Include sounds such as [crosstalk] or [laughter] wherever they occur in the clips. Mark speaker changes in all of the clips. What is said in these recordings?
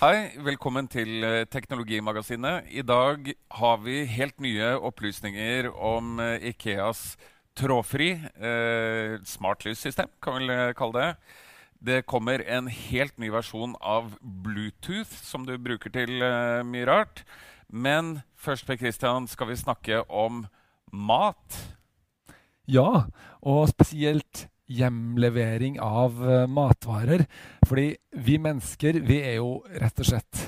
Speaker 1: Hei, velkommen til eh, Teknologimagasinet. I dag har vi helt nye opplysninger om eh, Ikeas trådfri eh, smartlyssystem, kan vi vel kalle det. Det kommer en helt ny versjon av Bluetooth, som du bruker til eh, mye rart. Men først Per Christian, skal vi snakke om mat.
Speaker 2: Ja, og spesielt hjemlevering av uh, matvarer. Fordi vi mennesker vi er jo rett og slett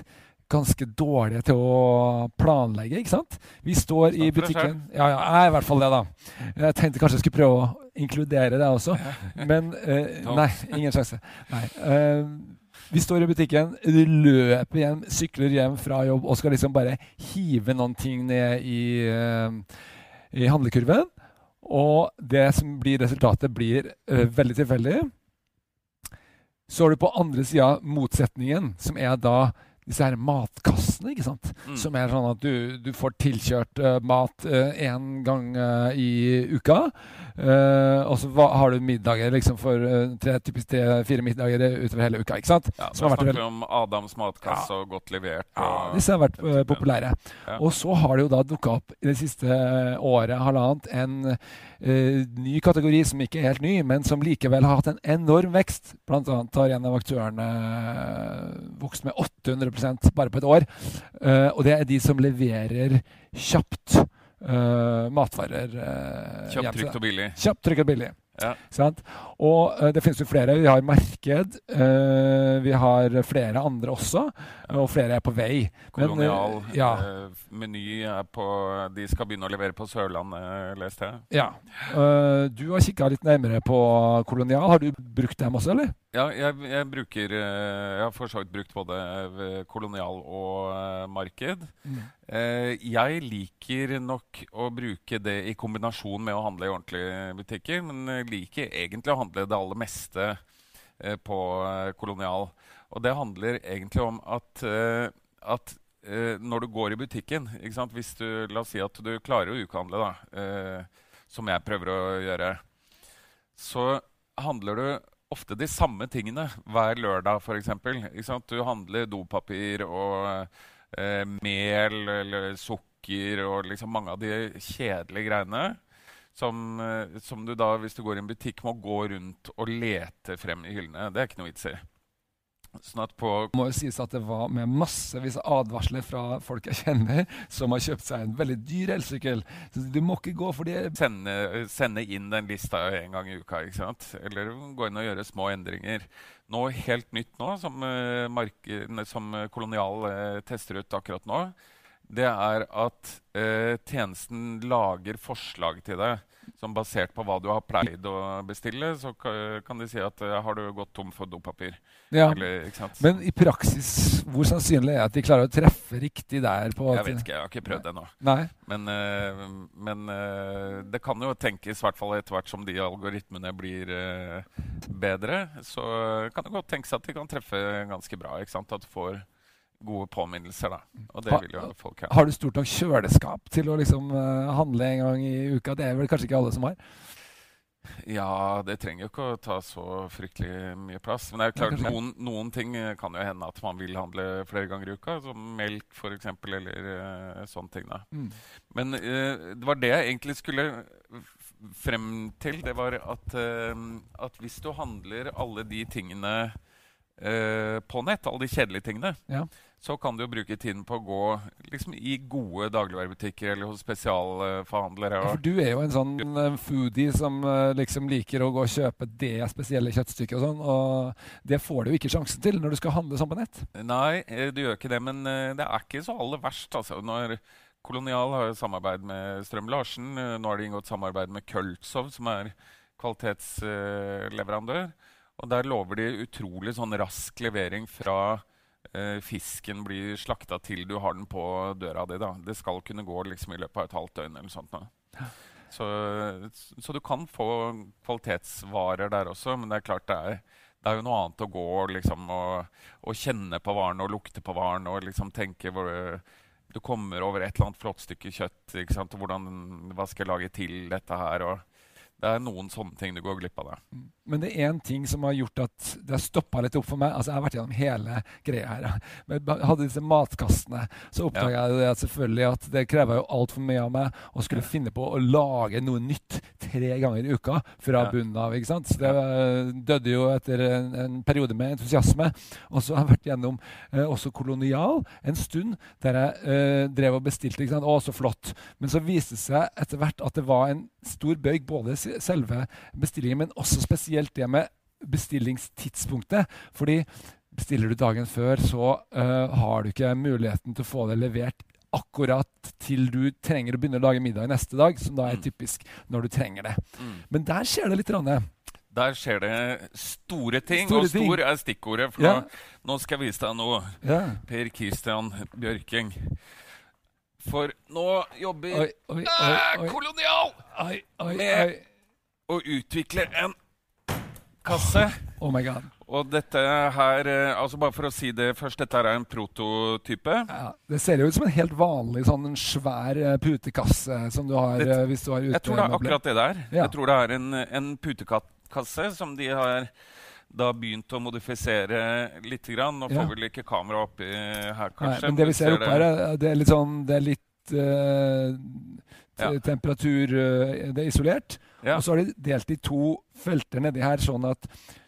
Speaker 2: ganske dårlige til å planlegge, ikke sant? Vi står i butikken Ja, ja, jeg er i hvert fall det, da. Jeg tenkte kanskje jeg skulle prøve å inkludere det også, [laughs] men uh, Nei, ingen sjanse. Nei. Uh, vi står i butikken, løper hjem, sykler hjem fra jobb og skal liksom bare hive noen ting ned i, i handlekurven. Og det som blir resultatet, blir uh, veldig tilfeldig. Så har du på andre sida motsetningen, som er da disse her matkassene. ikke sant? Mm. Som er sånn at du, du får tilkjørt uh, mat én uh, gang i uka. Og så har du middager liksom for tre, typisk tre-fire middager utover hele uka. ikke sant?
Speaker 1: Ja, Da snakker om Adams matkasse ja. og godt levert.
Speaker 2: Og ja, disse har vært populære. Ja. Og så har det jo da dukka opp i det siste året, halvannet, en ny kategori som ikke er helt ny, men som likevel har hatt en enorm vekst. Blant annet har en av aktørene vokst med 800 bare på et år. Uh, og det er de som leverer kjapt uh, matvarer. Uh,
Speaker 1: kjapt, trygt og billig.
Speaker 2: Kjapt, trygt og billig. Ja. Og uh, det finnes jo flere. Vi har Marked. Uh, vi har flere andre også. Uh, og flere er på vei.
Speaker 1: Kolonial. Men, ja. Meny er på De skal begynne å levere på Sørlandet, leste jeg.
Speaker 2: Ja. du har kikka litt nærmere på Kolonial. Har du brukt dem også, eller?
Speaker 1: Ja, jeg, jeg bruker Jeg har for så vidt brukt både Kolonial og Marked. Mm. jeg liker nok å bruke det i kombinasjon med å handle i ordentlige butikker. men jeg liker egentlig å handle det aller meste eh, på eh, kolonial. Og det handler egentlig om at, eh, at eh, når du går i butikken Hvis du, La oss si at du klarer å ukehandle, da, eh, som jeg prøver å gjøre, så handler du ofte de samme tingene hver lørdag, f.eks. Du handler dopapir og eh, mel eller sukker og liksom mange av de kjedelige greiene. Som, eh, som, du da, hvis du går i en butikk, må gå rundt og lete frem i hyllene. Det er ikke noe vits i.
Speaker 2: Sånn på må jo sies at det var med massevis av advarsler fra folk jeg kjenner, som har kjøpt seg en veldig dyr elsykkel. Du må ikke gå for det.
Speaker 1: Sende, sende inn den lista en gang i uka, ikke sant? eller gå inn og gjøre små endringer. Noe helt nytt nå, som, uh, som Kolonial uh, tester ut akkurat nå, det er at uh, tjenesten lager forslag til deg som basert på hva du har pleid å bestille, så kan de si at uh, har du gått tom for dopapir.
Speaker 2: Ja. Eller, Men i praksis, hvor sannsynlig er det at de klarer å treffe riktig der?
Speaker 1: jeg vet ikke, jeg har ikke prøvd det ennå. Men, uh, men uh, det kan jo tenkes, i hvert fall etter hvert som de algoritmene blir bedre, så kan det godt tenkes at de kan treffe ganske bra. ikke sant? At du får gode påminnelser. da. Og det vil jo folk ha.
Speaker 2: Har du stort nok kjøleskap til å liksom uh, handle en gang i uka? Det er vel kanskje ikke alle som har?
Speaker 1: Ja, det trenger jo ikke å ta så fryktelig mye plass. Men det er jo klart, noen, noen, ting kan jo hende at man vil handle flere ganger i uka. Som melk, f.eks., eller uh, sånne ting. da. Mm. Men uh, det var det jeg egentlig skulle frem til. Det var at, at hvis du handler alle de tingene på nett, alle de kjedelige tingene, ja så kan du jo bruke tiden på å gå liksom, i gode dagligvarebutikker eller hos spesialforhandlere.
Speaker 2: Ja, for du er jo en sånn uh, foodie som uh, liksom liker å gå og kjøpe det spesielle kjøttstykket og sånn. Og det får du jo ikke sjansen til når du skal handle sånn på nett.
Speaker 1: Nei, eh, du gjør ikke det. Men det er ikke så aller verst, altså. Når Kolonial har jo samarbeid med Strøm-Larsen. Nå har de inngått samarbeid med Køltsov, som er kvalitetsleverandør. Og der lover de utrolig sånn rask levering fra eh, fisken blir slakta til du har den på døra di. Da. Det skal kunne gå liksom, i løpet av et halvt døgn. eller sånt. Så, så, du kan få kvalitetsvarer der også, men det er klart det er, det er jo noe annet å gå liksom, og, og, kjenne på varen og lukte på varen og liksom tenke hvor du kommer over et eller annet flott stykke kjøtt. Ikke? Hvordan, hva skal jeg lage til dette her? Og det er noen sånne ting du går glipp av. det.
Speaker 2: Mm. Men det er én ting som har gjort at det har stoppa litt opp for meg. Altså, Jeg har vært gjennom hele greia her. [laughs] Men jeg hadde disse matkastene. Så oppdaga ja. jeg selvfølgelig at det krever jo altfor mye av meg å skulle finne på å lage noe nytt tre ganger i uka fra ja. bunnen av. ikke sant? Så det døde jo etter en, en periode med entusiasme. Og så har jeg vært gjennom eh, også Kolonial en stund, der jeg eh, drev og bestilte. ikke sant? Å, så flott. Men så viste det seg etter hvert at det var en stor bøyg, både selve bestillingen, men også spesielt det med bestillingstidspunktet. Fordi bestiller du dagen før, så uh, har du ikke muligheten til å få det levert akkurat til du trenger å begynne å lage middag neste dag, som da er mm. typisk når du trenger det. Mm. Men der skjer det litt. Rann.
Speaker 1: Der skjer det store ting, store og stor ting. er stikkordet. For ja. nå, nå, skal jeg vise deg noe. Ja. Per Christian Bjørking. For nå jobber oi, oi, oi, Kolonial med å utvikle en kasse.
Speaker 2: Oh my god.
Speaker 1: Og dette her eh, altså Bare for å si det først, dette her er en prototype. Ja,
Speaker 2: det ser jo ut som en helt vanlig sånn svær eh, putekasse som du har det, eh, hvis du har ute
Speaker 1: Jeg tror det er akkurat det der. Ja. Jeg tror det er en, en putekasse som de har da begynt å modifisere litt. Grann. Nå får ja. vel ikke kamera oppi her, kanskje.
Speaker 2: Nei, men det vi ser oppe her, det er litt sånn Det er litt uh, ja. temperatur uh, Det er isolert. Ja. Og så har de delt i to felter nedi her, sånn at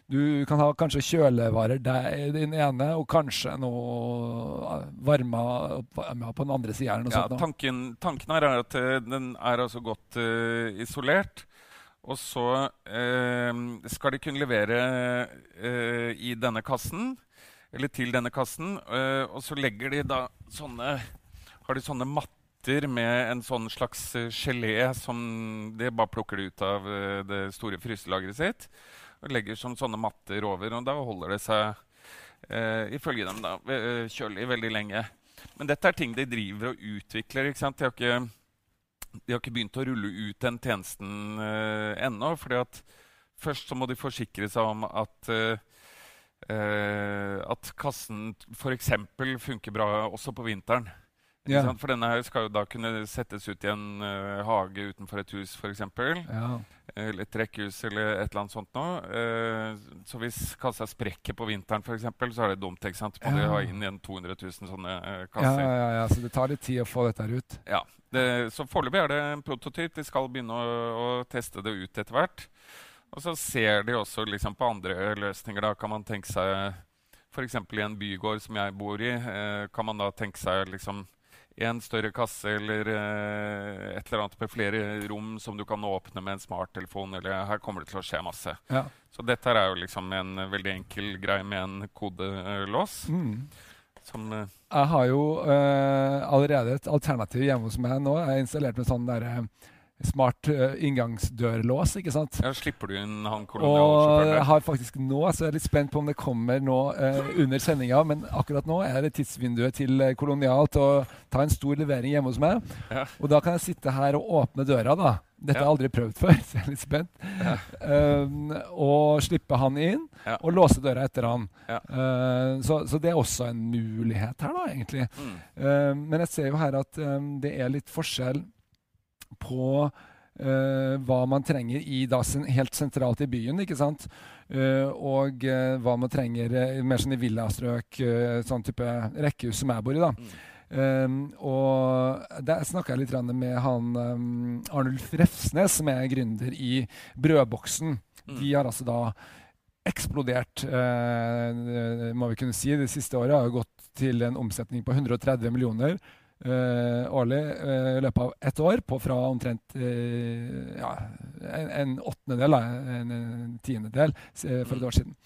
Speaker 2: du kan ha kanskje kjølevarer der i den ene, og kanskje noe varme på den andre sida.
Speaker 1: Ja, tanken, tanken, her er at uh, den er altså godt uh, isolert. Og så uh, skal de kunne levere i denne kassen, eller til denne kassen. og så legger de da sånne Har de sånne matter sitter med en sånn slags eh, gelé som de bare plukker ut av eh, det store fryselageret sitt. Og legger som sånne matter over. Og da holder det seg, eh, ifølge dem, da, eh, kjølig veldig lenge. Men dette er ting de driver og utvikler. ikke sant? De har ikke, de har ikke begynt å rulle ut den tjenesten eh, ennå. fordi at først så må de forsikre seg om at eh, at kassen f.eks. funker bra også på vinteren. Ja. For denne her skal jo da kunne settes ut i en uh, hage utenfor et hus, f.eks. Ja. Eller et rekkehus eller et eller annet sånt noe. Uh, så hvis kassa sprekker på vinteren, eksempel, så er det dumt. ikke sant? Må ja. de ha inn igjen 200 000 sånne uh, kasser.
Speaker 2: Ja, ja, ja, Så det tar litt tid å få dette her ut?
Speaker 1: Ja. Det, så foreløpig er det en prototyp. De skal begynne å, å teste det ut etter hvert. Og så ser de også liksom, på andre løsninger. Da kan man tenke seg F.eks. i en bygård som jeg bor i, kan man da tenke seg liksom en større kasse eller uh, et eller annet med flere rom som du kan åpne med en smarttelefon. eller Her kommer det til å skje masse. Ja. Så dette er jo liksom en veldig enkel greie med en kodelås. Mm.
Speaker 2: Som, uh, jeg har jo uh, allerede et alternativ hjemme hos meg nå. Jeg har installert med sånn derre smart uh, inngangsdørlås. ikke sant?
Speaker 1: Ja, Slipper du inn han kolonialsjåføren?
Speaker 2: Og jeg har faktisk nå, så jeg er litt spent på om det kommer nå uh, under sendinga. Men akkurat nå er det tidsvinduet til Kolonial til å ta en stor levering hjemme hos meg. Ja. Og da kan jeg sitte her og åpne døra, da. Dette ja. har jeg aldri prøvd før, [laughs] så jeg er litt spent. Ja. Um, og slippe han inn, og låse døra etter han. Uh, så, så, det er også en mulighet her, da, egentlig. Mm. Uh, men jeg ser jo her at um, det er litt forskjell på Uh, hva man trenger i, da, helt sentralt i byen. ikke sant? Uh, og uh, hva man trenger mer sånn i villastrøk, sånn type rekkehus som jeg bor i. da. Mm. Um, og der snakka jeg litt med han um, Arnulf Refsnes, som er gründer i Brødboksen. Mm. De har altså da eksplodert, må vi kunne si. Det siste året har gått til en omsetning på 130 millioner årlig uh, i løpet av ett år, på fra omtrent uh, ja, en, en åttendedel, en, en tiendedel, for et år siden.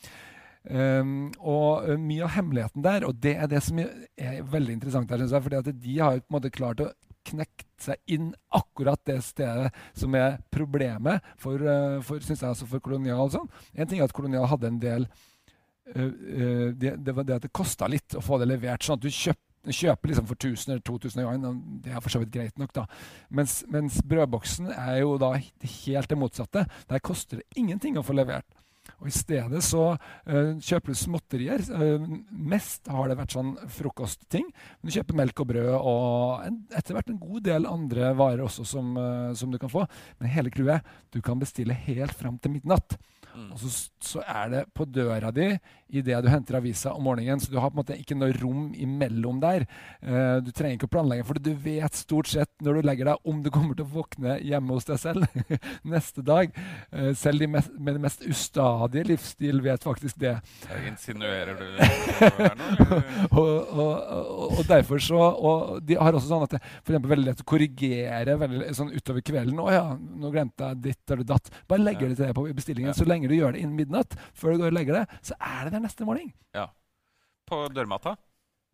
Speaker 2: Um, og mye av hemmeligheten der, og det er det som er veldig interessant her, synes jeg, fordi at de har på en måte klart å knekt seg inn akkurat det stedet som er problemet for, for, synes jeg, altså for kolonial. Sånn. En ting er at kolonial hadde en del uh, uh, det, det, var det at det kosta litt å få det levert. sånn at du kjøpte kjøper liksom for 1000 eller 2000 yuan. Det er for så vidt greit nok, da. Mens, mens brødboksen er jo da helt det motsatte. Der koster det ingenting å få levert. Og I stedet så uh, kjøper du småtterier. Uh, mest har det vært sånn frokostting. Men du kjøper melk og brød og etter hvert en god del andre varer også som, uh, som du kan få. Men hele clouet du kan bestille helt fram til midnatt. Mm. Og så, så, er det på døra di idet du henter avisa om morgenen. Så du har på en måte ikke noe rom imellom der. Uh, du trenger ikke å planlegge, for du vet stort sett når du legger deg, om du kommer til å våkne hjemme hos deg selv [laughs] neste dag. Uh, selv de mest, med den mest ustadige livsstil vet faktisk det.
Speaker 1: Jeg insinuerer du her nå? [laughs]
Speaker 2: og, og, og, og, derfor så Og de har også sånn at det for eksempel, veldig lett å korrigere veldig, sånn utover kvelden. 'Å ja, nå glemte jeg ditt eller datt.' Bare legger ja. det til deg på bestillingen. Ja. Så lenge du gjør det innen midnatt, før du går og legger deg, så er det der neste morgen.
Speaker 1: Ja. På dørmatta?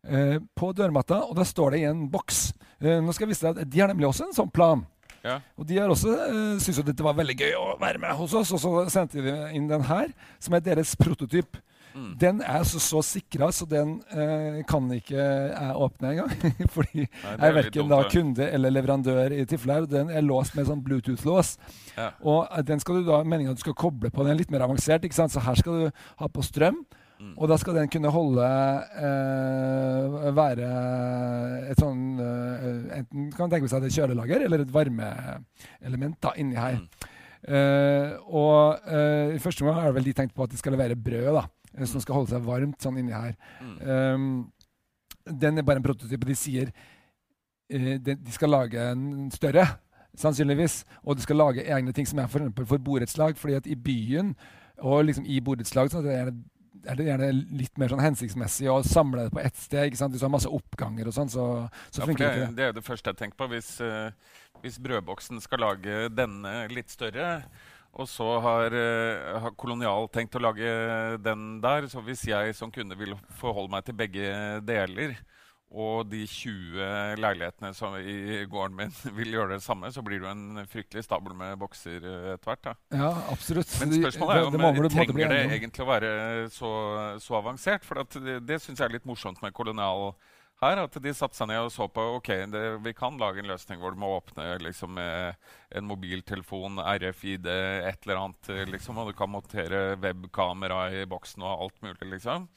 Speaker 2: Eh, på dørmatta, og da står det i en boks. Eh, nå skal jeg vise deg at De har nemlig også en sånn plan. Ja. Og de har også eh, syntes dette var veldig gøy å være med hos oss, og så sendte de inn den her, som er deres prototyp. Mm. Den er så, så sikra, så den eh, kan ikke jeg åpne engang. [laughs] Fordi Nei, jeg er verken da kunde eller leverandør i tilfellet. Den er låst med sånn Bluetooth-lås. Ja. Og eh, den skal du da, meningen at du skal koble på. Den er litt mer avansert. ikke sant? Så her skal du ha på strøm. Mm. Og da skal den kunne holde eh, Være et sånn eh, Enten kan tenke seg et kjølelager eller et varmeelement da, inni her. Mm. Eh, og eh, i første gang har vel de tenkt på at de skal levere brød. da som skal holde seg varmt sånn inni her. Um, den er bare en prototyp. De sier uh, de, de, skal lage en større, sannsynligvis. Og de skal lage egne ting som er for, for borettslag. fordi at i byen og liksom i borettslag er det, er det gjerne litt mer sånn hensiktsmessig å samle det på ett sted. ikke sant? Hvis du har masse oppganger og sånn, så, så
Speaker 1: ja, det, det. er det første jeg tenker på. Hvis, uh, hvis brødboksen skal lage denne litt større, og så har, uh, har, Kolonial tenkt å lage den der. Så hvis jeg som kunde vil forholde meg til begge deler, og de 20 leilighetene som i gården min [laughs] vil gjøre det samme, så blir det en fryktelig stabel med bokser uh, etter hvert.
Speaker 2: Ja, absolutt.
Speaker 1: Men spørsmålet er om det, det trenger det egentlig å være så, så avansert. For det, det syns jeg er litt morsomt med Kolonial her at de satte seg ned og så på ok, det, vi kan lage en løsning hvor du må åpne liksom, en mobiltelefon, RFID, et eller annet. Liksom, og du kan montere webkamera i boksen og alt mulig. liksom.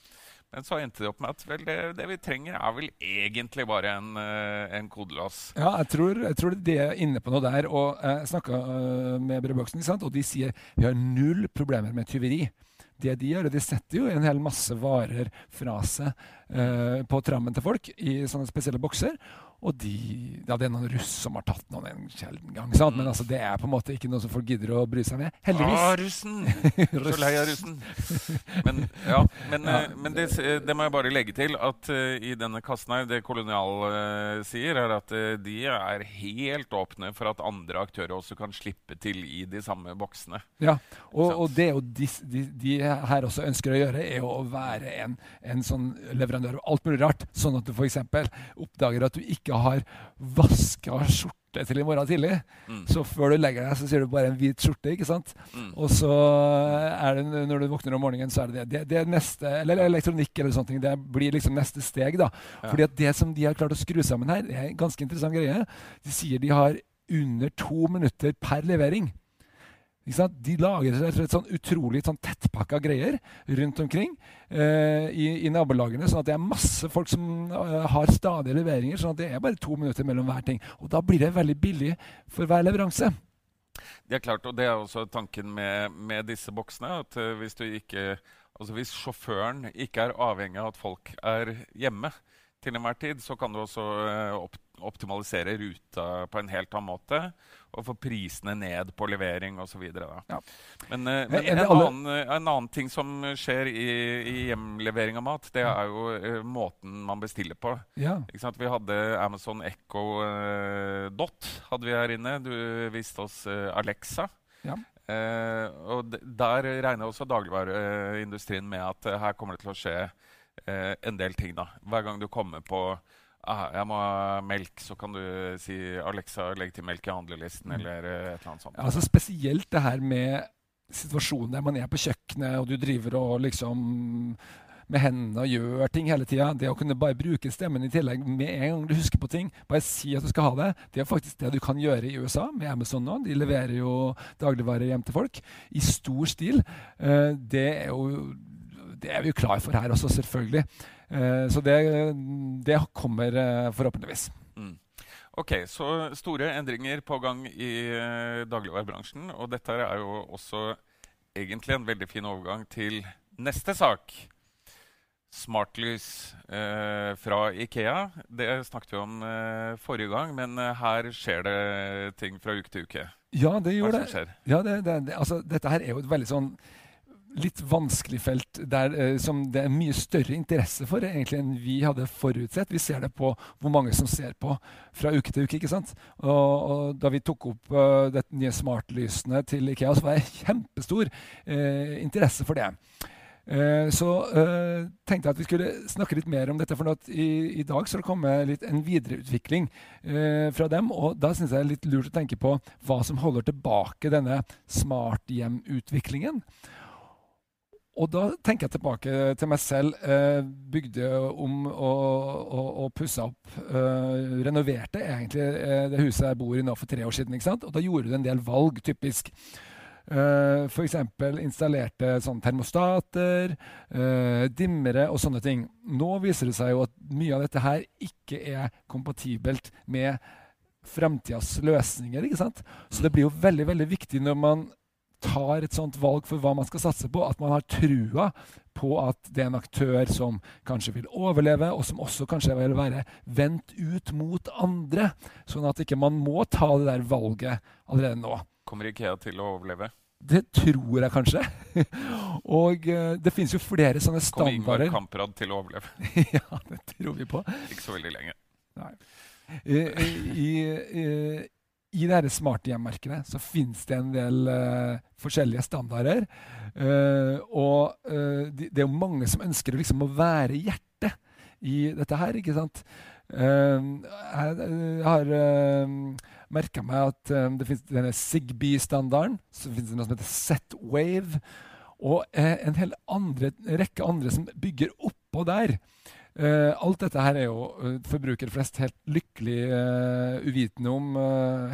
Speaker 1: Men så endte det opp med at vel, det, det, vi trenger, er vel egentlig bare en, uh, en kodelås.
Speaker 2: Ja, jeg tror, jeg tror det er inne på noe der. og Jeg snakka med Brødboksen, og de sier vi har null problemer med tyveri det de gjør, og de setter jo en hel masse varer fra seg eh, på trammen til folk i sånne spesielle bokser. Og de, ja, det er noen russ som har tatt noen en sjelden gang. Sant? Men altså, det er på en måte ikke noe som folk gidder å bry seg med. Heldigvis.
Speaker 1: Ah, russen! [laughs] Så lei av russen. Men, ja, men, ja. Uh, men det, det, må jeg bare legge til at uh, i denne kassen her, det Kolonial uh, sier, er at de er helt åpne for at andre aktører også kan slippe til i de samme boksene.
Speaker 2: Ja, og, og det jo de, de, de, her også ønsker å gjøre, er å være en, en sånn leverandør av alt mulig rart. Sånn at du f.eks. oppdager at du ikke ikke har vaska skjorte til i morgen tidlig. Mm. Så før du legger deg, så sier du bare en hvit skjorte. ikke sant? Mm. Og så er det når du våkner om morgenen, så er det det. Det, det neste, Eller elektronikk eller sånne ting. Det blir liksom neste steg. da. Ja. Fordi at det som de har klart å skru sammen her, det er en ganske interessant greie. De sier de har under to minutter per levering. De lager et sånn utrolig sånn tettpakka greier rundt omkring eh, i, i, nabolagene. sånn at det er masse folk som uh, har stadige leveringer. sånn at det er bare to minutter mellom hver ting. Og da blir det veldig billig for hver leveranse.
Speaker 1: Det er klart, og det er også tanken med, med disse boksene. at uh, hvis, ikke, altså hvis sjåføren ikke er avhengig av at folk er hjemme til enhver tid, så kan du også uh, opp, optimalisere ruta på en helt annen måte og få prisene ned på levering osv. Ja. Men, uh, men en, annen, en, annen, ting som skjer i, i hjemlevering av mat, det er jo uh, måten man bestiller på. Ja. Vi hadde Amazon Echo uh, Dot hadde vi her inne. Du viste oss Alexa. Ja. og der regner også dagligvareindustrien med at her kommer det til å skje en del ting. da. Hver gang du kommer på ah, jeg må ha melk, så kan du si Alexa, legg til melk i handlelisten, mm. eller et eller annet sånt.
Speaker 2: Ja, altså Spesielt det her med situasjonen der man er på kjøkkenet, og du driver og liksom med hendene og gjør ting hele tida. Det å kunne bare bruke stemmen i tillegg med en gang du husker på ting, bare si at du skal ha det, det er faktisk det du kan gjøre i USA med Amazon nå. De leverer jo dagligvarer hjem til folk i stor stil. Uh, det er jo det er vi jo klar for her også, selvfølgelig. Uh, så det, det kommer forhåpentligvis. Mm.
Speaker 1: Ok, Så store endringer på gang i uh, dagligvarebransjen. Og dette er jo også egentlig en veldig fin overgang til neste sak. Smartlys eh, fra Ikea. Det snakket vi om eh, forrige gang, men eh, her skjer det ting fra uke til uke.
Speaker 2: Ja, det gjør det. Ja, det, det, det altså, dette her er jo et veldig sånn litt vanskelig felt der, eh, som det er mye større interesse for egentlig enn vi hadde forutsett. Vi ser det på hvor mange som ser på fra uke til uke. ikke sant? Og, og Da vi tok opp uh, de nye smartlysene til Ikea, så var det kjempestor eh, interesse for det. Uh, så uh, tenkte jeg at vi skulle snakke litt mer om dette. For i, i, dag så det kommet litt en videreutvikling uh, fra dem. Og da syns jeg det er litt lurt å tenke på hva som holder tilbake denne smarthjemutviklingen. Og da tenker jeg tilbake til meg selv. Eh, bygde om og, og, og pussa opp. Eh, renoverte egentlig eh, det huset jeg bor i nå for tre år siden. ikke sant? Og da gjorde du en del valg, typisk. Uh, F.eks. installerte sånne termostater, uh, dimmere og sånne ting. Nå viser det seg jo at mye av dette her ikke er kompatibelt med fremtidas løsninger. ikke sant? Så det blir jo veldig veldig viktig når man tar et sånt valg for hva man skal satse på, at man har trua på at det er en aktør som kanskje vil overleve, og som også kanskje vil være vendt ut mot andre. Sånn at ikke man må ta det der valget allerede nå.
Speaker 1: Kommer Ikea til å overleve?
Speaker 2: Det tror jeg kanskje. [laughs] og uh, det finnes jo flere sånne standarder. Kommer
Speaker 1: Ingvar Kamprad til å overleve? [laughs]
Speaker 2: ja, det tror vi på.
Speaker 1: Ikke så veldig lenge.
Speaker 2: Nei. I, i, i, i det smarthjem-markedet så finnes det en del uh, forskjellige standarder. Uh, og de, det er jo mange som ønsker liksom å være hjertet i dette her, ikke sant? jeg har merka meg at det finnes denne Zigbee-standarden. Så finnes det noe som heter Z-Wave. Og en hel andre, rekke andre som bygger oppå der. Uh, alt dette her er jo uh, forbrukere flest helt lykkelig uh, uvitende om,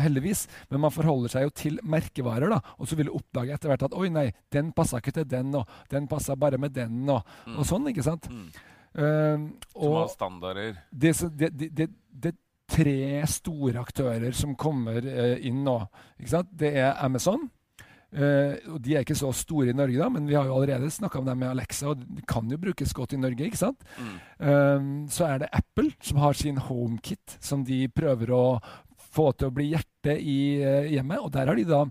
Speaker 2: heldigvis. Men man forholder seg jo til merkevarer, da. Og så vil du oppdage etter hvert at oi, nei, den passa ikke til den, og den passa bare med den, og, mm. og sånn, ikke sant? Mm.
Speaker 1: som har standarder.
Speaker 2: Det, det, det, det, tre store aktører som kommer eh, inn nå. Ikke sant? Det er Amazon. Uh, og De er ikke så store i Norge, da, men vi har jo allerede snakka om dem med Alexa. og De kan jo brukes godt i Norge. ikke sant? Mm. Uh, så er det Apple, som har sin HomeKit, som de prøver å få til å bli hjertet i uh, hjemmet. Og der har de da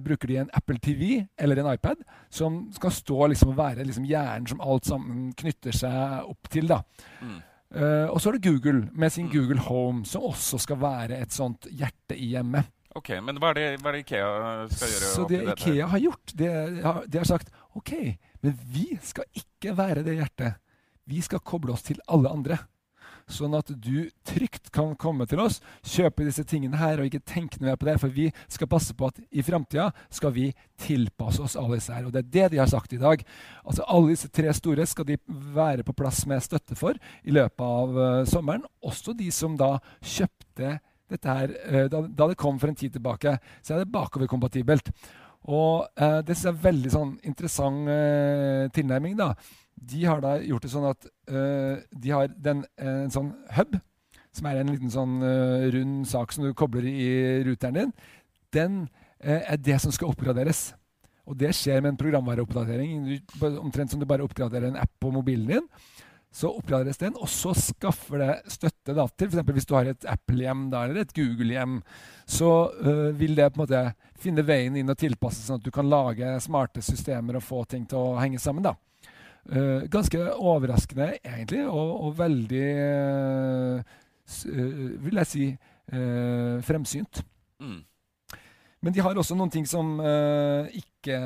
Speaker 2: bruker de en Apple TV eller en iPad, som skal stå liksom og være liksom hjernen som alt sammen knytter seg opp til. da. Mm. Uh, og så er det Google med sin mm. Google Home, som også skal være et sånt hjerte i hjemmet.
Speaker 1: Ok, Men hva er det, hva er det Ikea skal gjøre?
Speaker 2: Så det Ikea har gjort, det, de har sagt OK, men vi skal ikke være det hjertet. Vi skal koble oss til alle andre sånn at du trygt kan komme til oss, kjøpe disse tingene her og ikke tenke noe mer på det. For vi skal passe på at i framtida skal vi tilpasse oss alle disse her. Og det er det de har sagt i dag. Altså Alle disse tre store skal de være på plass med støtte for i løpet av uh, sommeren. Også de som da kjøpte her uh, da, da, det kom for en tid tilbake. Så er det bakoverkompatibelt. Og uh, det er en veldig sånn interessant tilnærming. da de har da gjort det sånn at uh, de har den, uh, en sånn hub, som er en liten sånn uh, rund sak som du kobler i ruteren din. Den er det som skal oppgraderes. Og det skjer med en programvareoppdatering. Omtrent som du bare oppgraderer en app på mobilen din. Så oppgraderes den, og så skaffer det støtte da, til f.eks. hvis du har et Apple-hjem eller et Google-hjem. Så vil det på en måte finne veien inn og tilpasse sånn at du kan lage smarte systemer og få ting til å henge sammen. da. Uh, ganske overraskende, egentlig, og, og veldig uh, Vil jeg si uh, fremsynt. Mm. Men de har også noen ting som ikke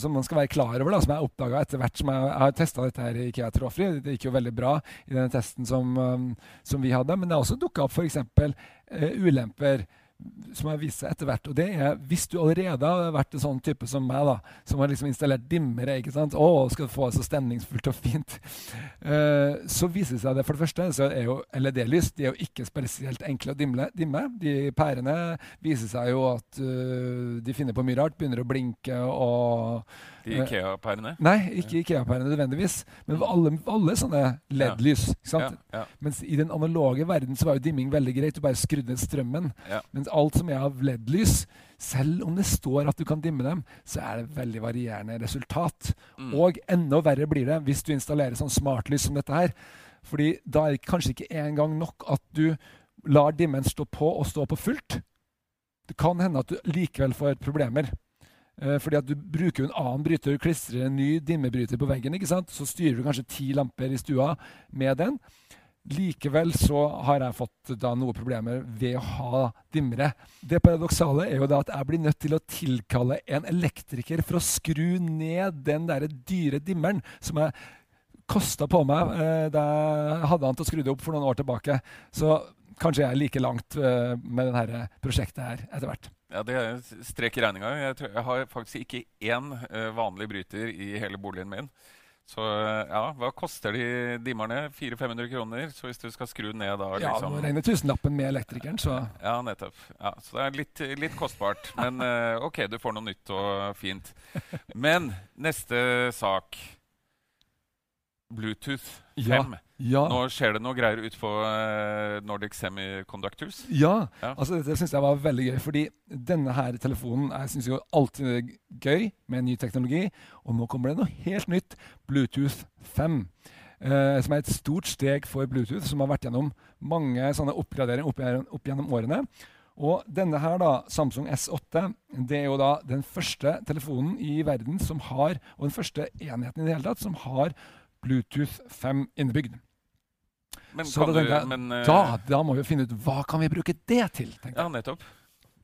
Speaker 2: Som man skal være klar over, da, som jeg oppdaga etter hvert som jeg, jeg har testa dette her i Ikea trådfri. Det gikk jo veldig bra i denne testen som, um, som vi hadde. Men det har også dukka opp f.eks. Uh, ulemper som har vist seg etter hvert. Og det er hvis du allerede har vært en sånn type som meg, da, som har liksom installert dimmere ikke sant? Å, skal få det så stemningsfullt og fint. Uh, så viser det seg det for det første så er jo LED-lys de er jo ikke spesielt enkle å dimle, dimme. De pærene viser seg jo at uh, de finner på mye rart. Begynner å blinke og
Speaker 1: De Ikea-pærene?
Speaker 2: Nei, ikke Ikea-pærene nødvendigvis. Men alle, alle sånne LED-lys. ikke sant?
Speaker 1: Ja, ja.
Speaker 2: Mens i den analoge verden så var jo dimming veldig greit. Du bare skrudde ned strømmen.
Speaker 1: Ja.
Speaker 2: Mens alt som er av LED-lys, selv om det står at du kan dimme dem, så er det veldig varierende resultat.
Speaker 1: Mm.
Speaker 2: Og enda verre blir det hvis du installerer sånn smartlys som dette her. Fordi da er det kanskje ikke engang nok at du lar dimmen stå på og stå på fullt. Det kan hende at du likevel får problemer. Eh, fordi at du bruker en annen bryter, klistrer en ny dimmebryter på veggen. ikke sant? Så styrer du kanskje ti lamper i stua med den. Likevel så har jeg fått da noen problemer ved å ha dimmere. Det paradoksale er jo da at jeg blir nødt til å tilkalle en elektriker for å skru ned den der dyre dimmeren som jeg kosta på meg eh, da jeg hadde han til å skru det opp for noen år tilbake. Så kanskje jeg er like langt eh, med dette prosjektet her etter hvert.
Speaker 1: Ja, Det er en strek i regninga. Jeg, jeg har faktisk ikke én eh, vanlig bryter i hele boligen min. Så eh, ja, hva koster de dimmerne? 400-500 kroner? Så hvis du skal skru ned da
Speaker 2: Ja,
Speaker 1: liksom
Speaker 2: må regne tusenlappen med elektrikeren, så
Speaker 1: Ja, nettopp. Ja, så det er litt, litt kostbart. [laughs] Men eh, OK, du får noe nytt og fint. Men neste sak. Bluetooth 5.
Speaker 2: Ja. Ja.
Speaker 1: Nå skjer det noe greier ute på eh, Nordic Semiconductors.
Speaker 2: Ja,
Speaker 1: Ja.
Speaker 2: altså dette synes jeg var veldig gøy. Fordi denne her telefonen jeg synes jo alltid er gøy med ny teknologi. Og nå kommer det noe helt nytt. Bluetooth 5. Eh, som er et stort steg for Bluetooth, som har vært gjennom mange sånne oppgraderinger opp, opp gjennom årene. Og denne her, da, Samsung S8, det er jo da den første telefonen i verden som har, og den første enheten i det hele tatt, som har Bluetooth 5 innebygd.
Speaker 1: Men
Speaker 2: da
Speaker 1: du
Speaker 2: tenker jeg,
Speaker 1: men, eh,
Speaker 2: Da, da må vi finne ut hva kan vi bruke det til.
Speaker 1: Ja, nettopp.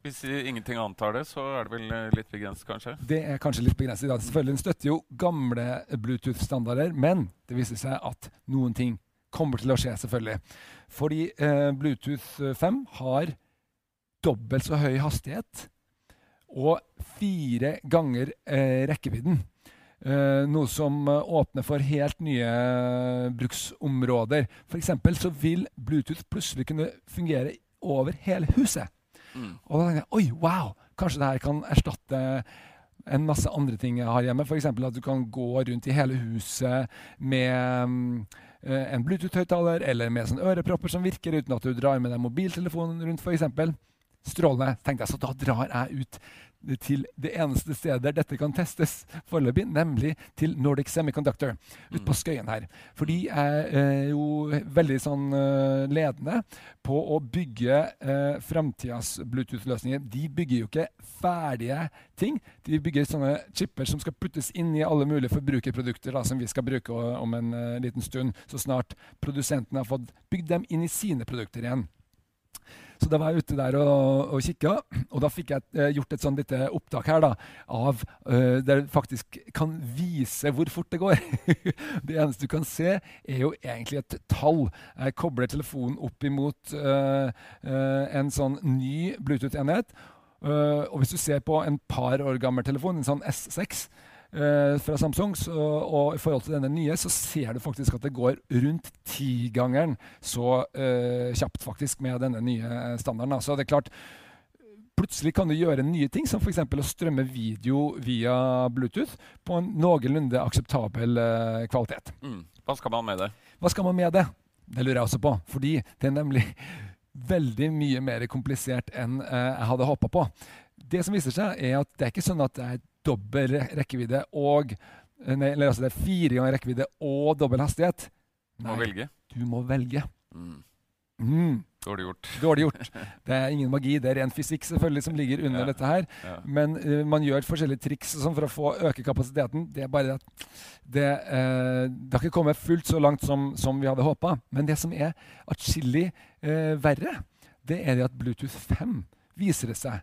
Speaker 1: Hvis eh, ingenting annet har det, så er det vel eh, litt begrenset, kanskje.
Speaker 2: Det er kanskje litt begrenset. Ja. Selvfølgelig, støtter jo gamle Bluetooth-standarder, men det viser seg at noen ting kommer til å skje, selvfølgelig. Fordi eh, Bluetooth 5 har dobbelt så høy hastighet og fire ganger eh, rekkevidden. Eh, noe som eh, åpner for helt nye eh, bruksområder. F.eks. så vil Bluetooth plutselig kunne fungere over hele huset.
Speaker 1: Mm.
Speaker 2: Og da tenkte jeg oi, wow, kanskje det her kan erstatte en masse andre ting jeg har hjemme. F.eks. at du kan gå rundt i hele huset med mm, en Bluetooth-høyttaler eller med sånn ørepropper som virker uten at du drar med deg mobiltelefonen rundt, f.eks. Strålende, tenkte jeg. Så da drar jeg ut til det eneste stedet der dette kan testes foreløpig, nemlig til Nordic Semiconductor ute på Skøyen her. For de er eh, jo veldig sånn eh, ledende på å bygge eh, framtidas Bluetooth-løsninger. De bygger jo ikke ferdige ting. De bygger sånne chipper som skal puttes inn i alle mulige forbrukerprodukter da, som vi skal bruke om en eh, liten stund, så snart produsentene har fått bygd dem inn i sine produkter igjen. Så da var jeg ute der og, og kikka, og da fikk jeg eh, gjort et sånn lite opptak her da, av uh, der det faktisk kan vise hvor fort det går. [laughs] det eneste du kan se, er jo egentlig et tall. Jeg kobler telefonen opp imot uh, uh, en sånn ny Bluetooth-enhet. Eh, og hvis du ser på en par år gammel telefon, en sånn S6 eh, fra Samsung, så, og i forhold til denne nye, så ser du faktisk at det går rundt tigangeren så eh, kjapt faktisk med denne nye standarden. da. Så det er klart, plutselig kan du gjøre nye ting, som f.eks. å strømme video via Bluetooth på en noenlunde akseptabel eh, kvalitet.
Speaker 1: Mm. Hva skal man med det?
Speaker 2: Hva skal man med det? Det lurer jeg også på. Fordi det er nemlig veldig mye mer komplisert enn eh, jeg hadde håpa på. Det som viser seg, er at det er ikke sånn at det er dobbel rekkevidde og eh, Nei, eller altså det er fire ganger rekkevidde og dobbel hastighet.
Speaker 1: Må velge.
Speaker 2: du må velge.
Speaker 1: Mm.
Speaker 2: Mm,
Speaker 1: Dårlig gjort.
Speaker 2: dårlig gjort. [laughs] Det er ingen magi, det er ren fysikk selvfølgelig som ligger under
Speaker 1: Ja.
Speaker 2: dette her.
Speaker 1: Ja.
Speaker 2: Men uh, man gjør forskjellige triks sånn for å få øke kapasiteten. Det er bare at det, uh, det har ikke kommet fullt så langt som, som vi hadde håpa. Men det som er atskillig uh, verre, det er det at Bluetooth 5 viser det seg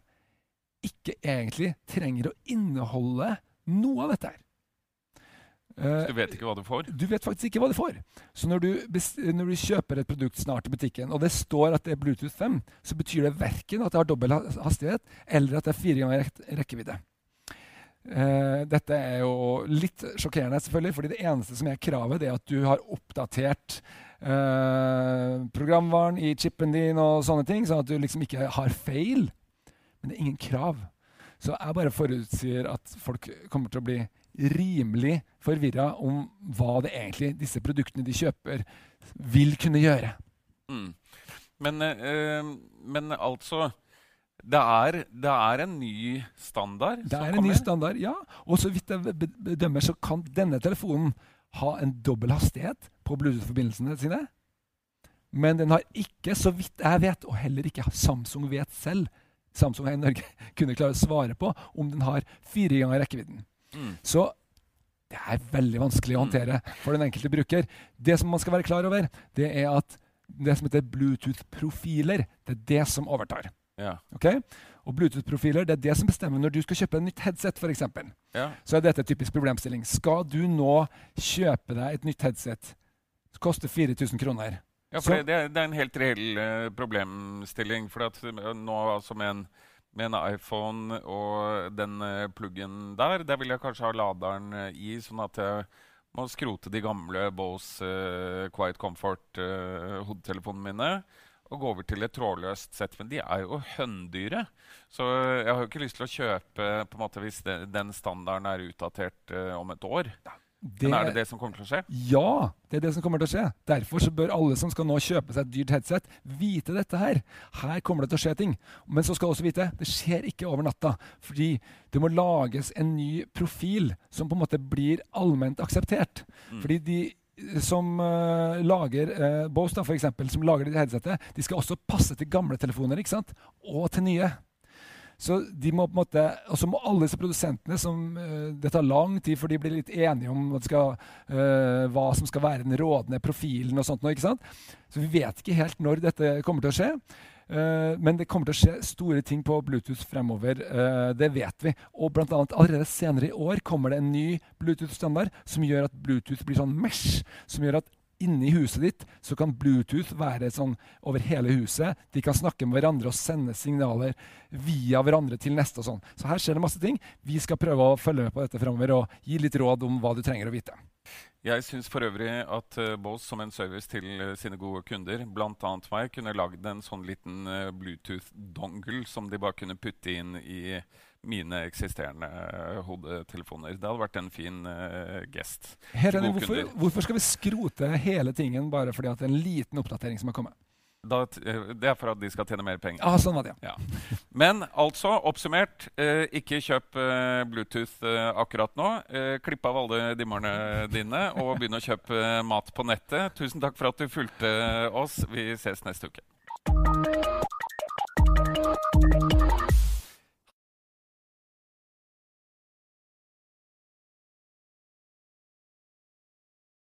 Speaker 2: ikke egentlig trenger å inneholde noe av dette her.
Speaker 1: Så du vet ikke hva du får?
Speaker 2: Du vet faktisk ikke hva du får. Så når du, når du, kjøper et produkt snart i butikken, og det står at det er Bluetooth 5, så betyr det verken at det har dobbel hastighet, eller at det er fire ganger rekkevidde. Uh, dette er jo litt sjokkerende, selvfølgelig, fordi det eneste som er kravet, det er at du har oppdatert uh, programvaren i chipen din, og sånne ting, sånn at du liksom ikke har feil. Men det er ingen krav. Så jeg bare forutsier at folk kommer til å bli rimelig forvirra om hva det egentlig disse produktene de kjøper, vil kunne gjøre.
Speaker 1: Mm. Men, øh, men, altså det er, det er, en ny standard
Speaker 2: det er en ny standard, ja. Og så vidt jeg bedømmer, så kan denne telefonen ha en dobbel hastighet på Bluetooth-forbindelsene sine. Men den har ikke, så vidt jeg vet, og heller ikke Samsung vet selv, Samsung her i Norge [laughs] kunne klare å svare på om den har fire ganger rekkevidden. Mm. Så det er veldig vanskelig å mm. håndtere for den enkelte bruker. Det som man skal være klar over, det er at det som heter Bluetooth-profiler, det er det som overtar.
Speaker 1: Ja.
Speaker 2: Okay? Og Bluetooth-profiler det er det som bestemmer når du skal kjøpe et nytt headset. For eksempel.
Speaker 1: ja.
Speaker 2: Så er dette et typisk problemstilling. Skal du nå kjøpe deg et nytt headset som koster 4000 kroner
Speaker 1: Ja, for det, det, er en helt reell uh, problemstilling. For at, uh, nå altså med en med en iPhone og den uh, pluggen der. Der vil jeg kanskje ha laderen i, sånn at jeg må skrote de gamle Bose Quiet Comfort-hodetelefonene mine og gå over til et trådløst sett. Men de er jo høndyre. Så jeg har jo ikke lyst til å kjøpe på en måte hvis det, den standarden er utdatert om et år. Ja. Det, Men er det det som kommer til å skje?
Speaker 2: Ja, det er det som kommer til å skje. Derfor så bør alle som skal nå kjøpe seg et dyrt headset, vite dette her. Her kommer det til å skje ting. Men så skal du også vite det skjer ikke over natta. Fordi det må lages en ny profil som på en måte blir allment akseptert. Mm. Fordi de som uh, lager uh, Bose, da, for eksempel, som lager det headsetet, de skal også passe til gamle telefoner ikke sant? og til nye. Så de må på en måte, Og så må alle disse produsentene som uh, Det tar lang tid før de blir litt enige om skal, uh, hva som skal være den rådende profilen. og sånt ikke sant? Så vi vet ikke helt når dette kommer til å skje. Uh, men det kommer til å skje store ting på Bluetooth fremover. det vet vi. Og blant annet allerede senere i år kommer det en ny Bluetooth-standard som gjør at Bluetooth blir sånn mesh. Som gjør at inni huset ditt så kan Bluetooth være sånn over hele huset. De kan snakke med hverandre og sende signaler via hverandre til neste. og sånn. Så her skjer det masse ting. Vi skal prøve å følge med på dette fremover og gi litt råd om hva du trenger å vite.
Speaker 1: Jeg syns for øvrig at uh, Bose som en service til uh, sine gode kunder, bl.a. meg, kunne lagd en sånn liten uh, Bluetooth-dongle som de bare kunne putte inn i mine eksisterende hodetelefoner. Det hadde vært en fin uh, gest.
Speaker 2: Herren, hvorfor, hvorfor, skal vi skrote hele tingen bare fordi det er en liten oppdatering som har kommet?
Speaker 1: Eh, det er for at de skal tjene mer penger.
Speaker 2: Ah, sånn var det,
Speaker 1: ja. ja. Men altså, oppsummert, eh, ikke kjøp eh, Bluetooth eh, akkurat nå. Eh, klipp av alle dimmerne dine og begynn å kjøpe mat på nettet. Tusen takk for at du fulgte oss. Vi ses neste uke.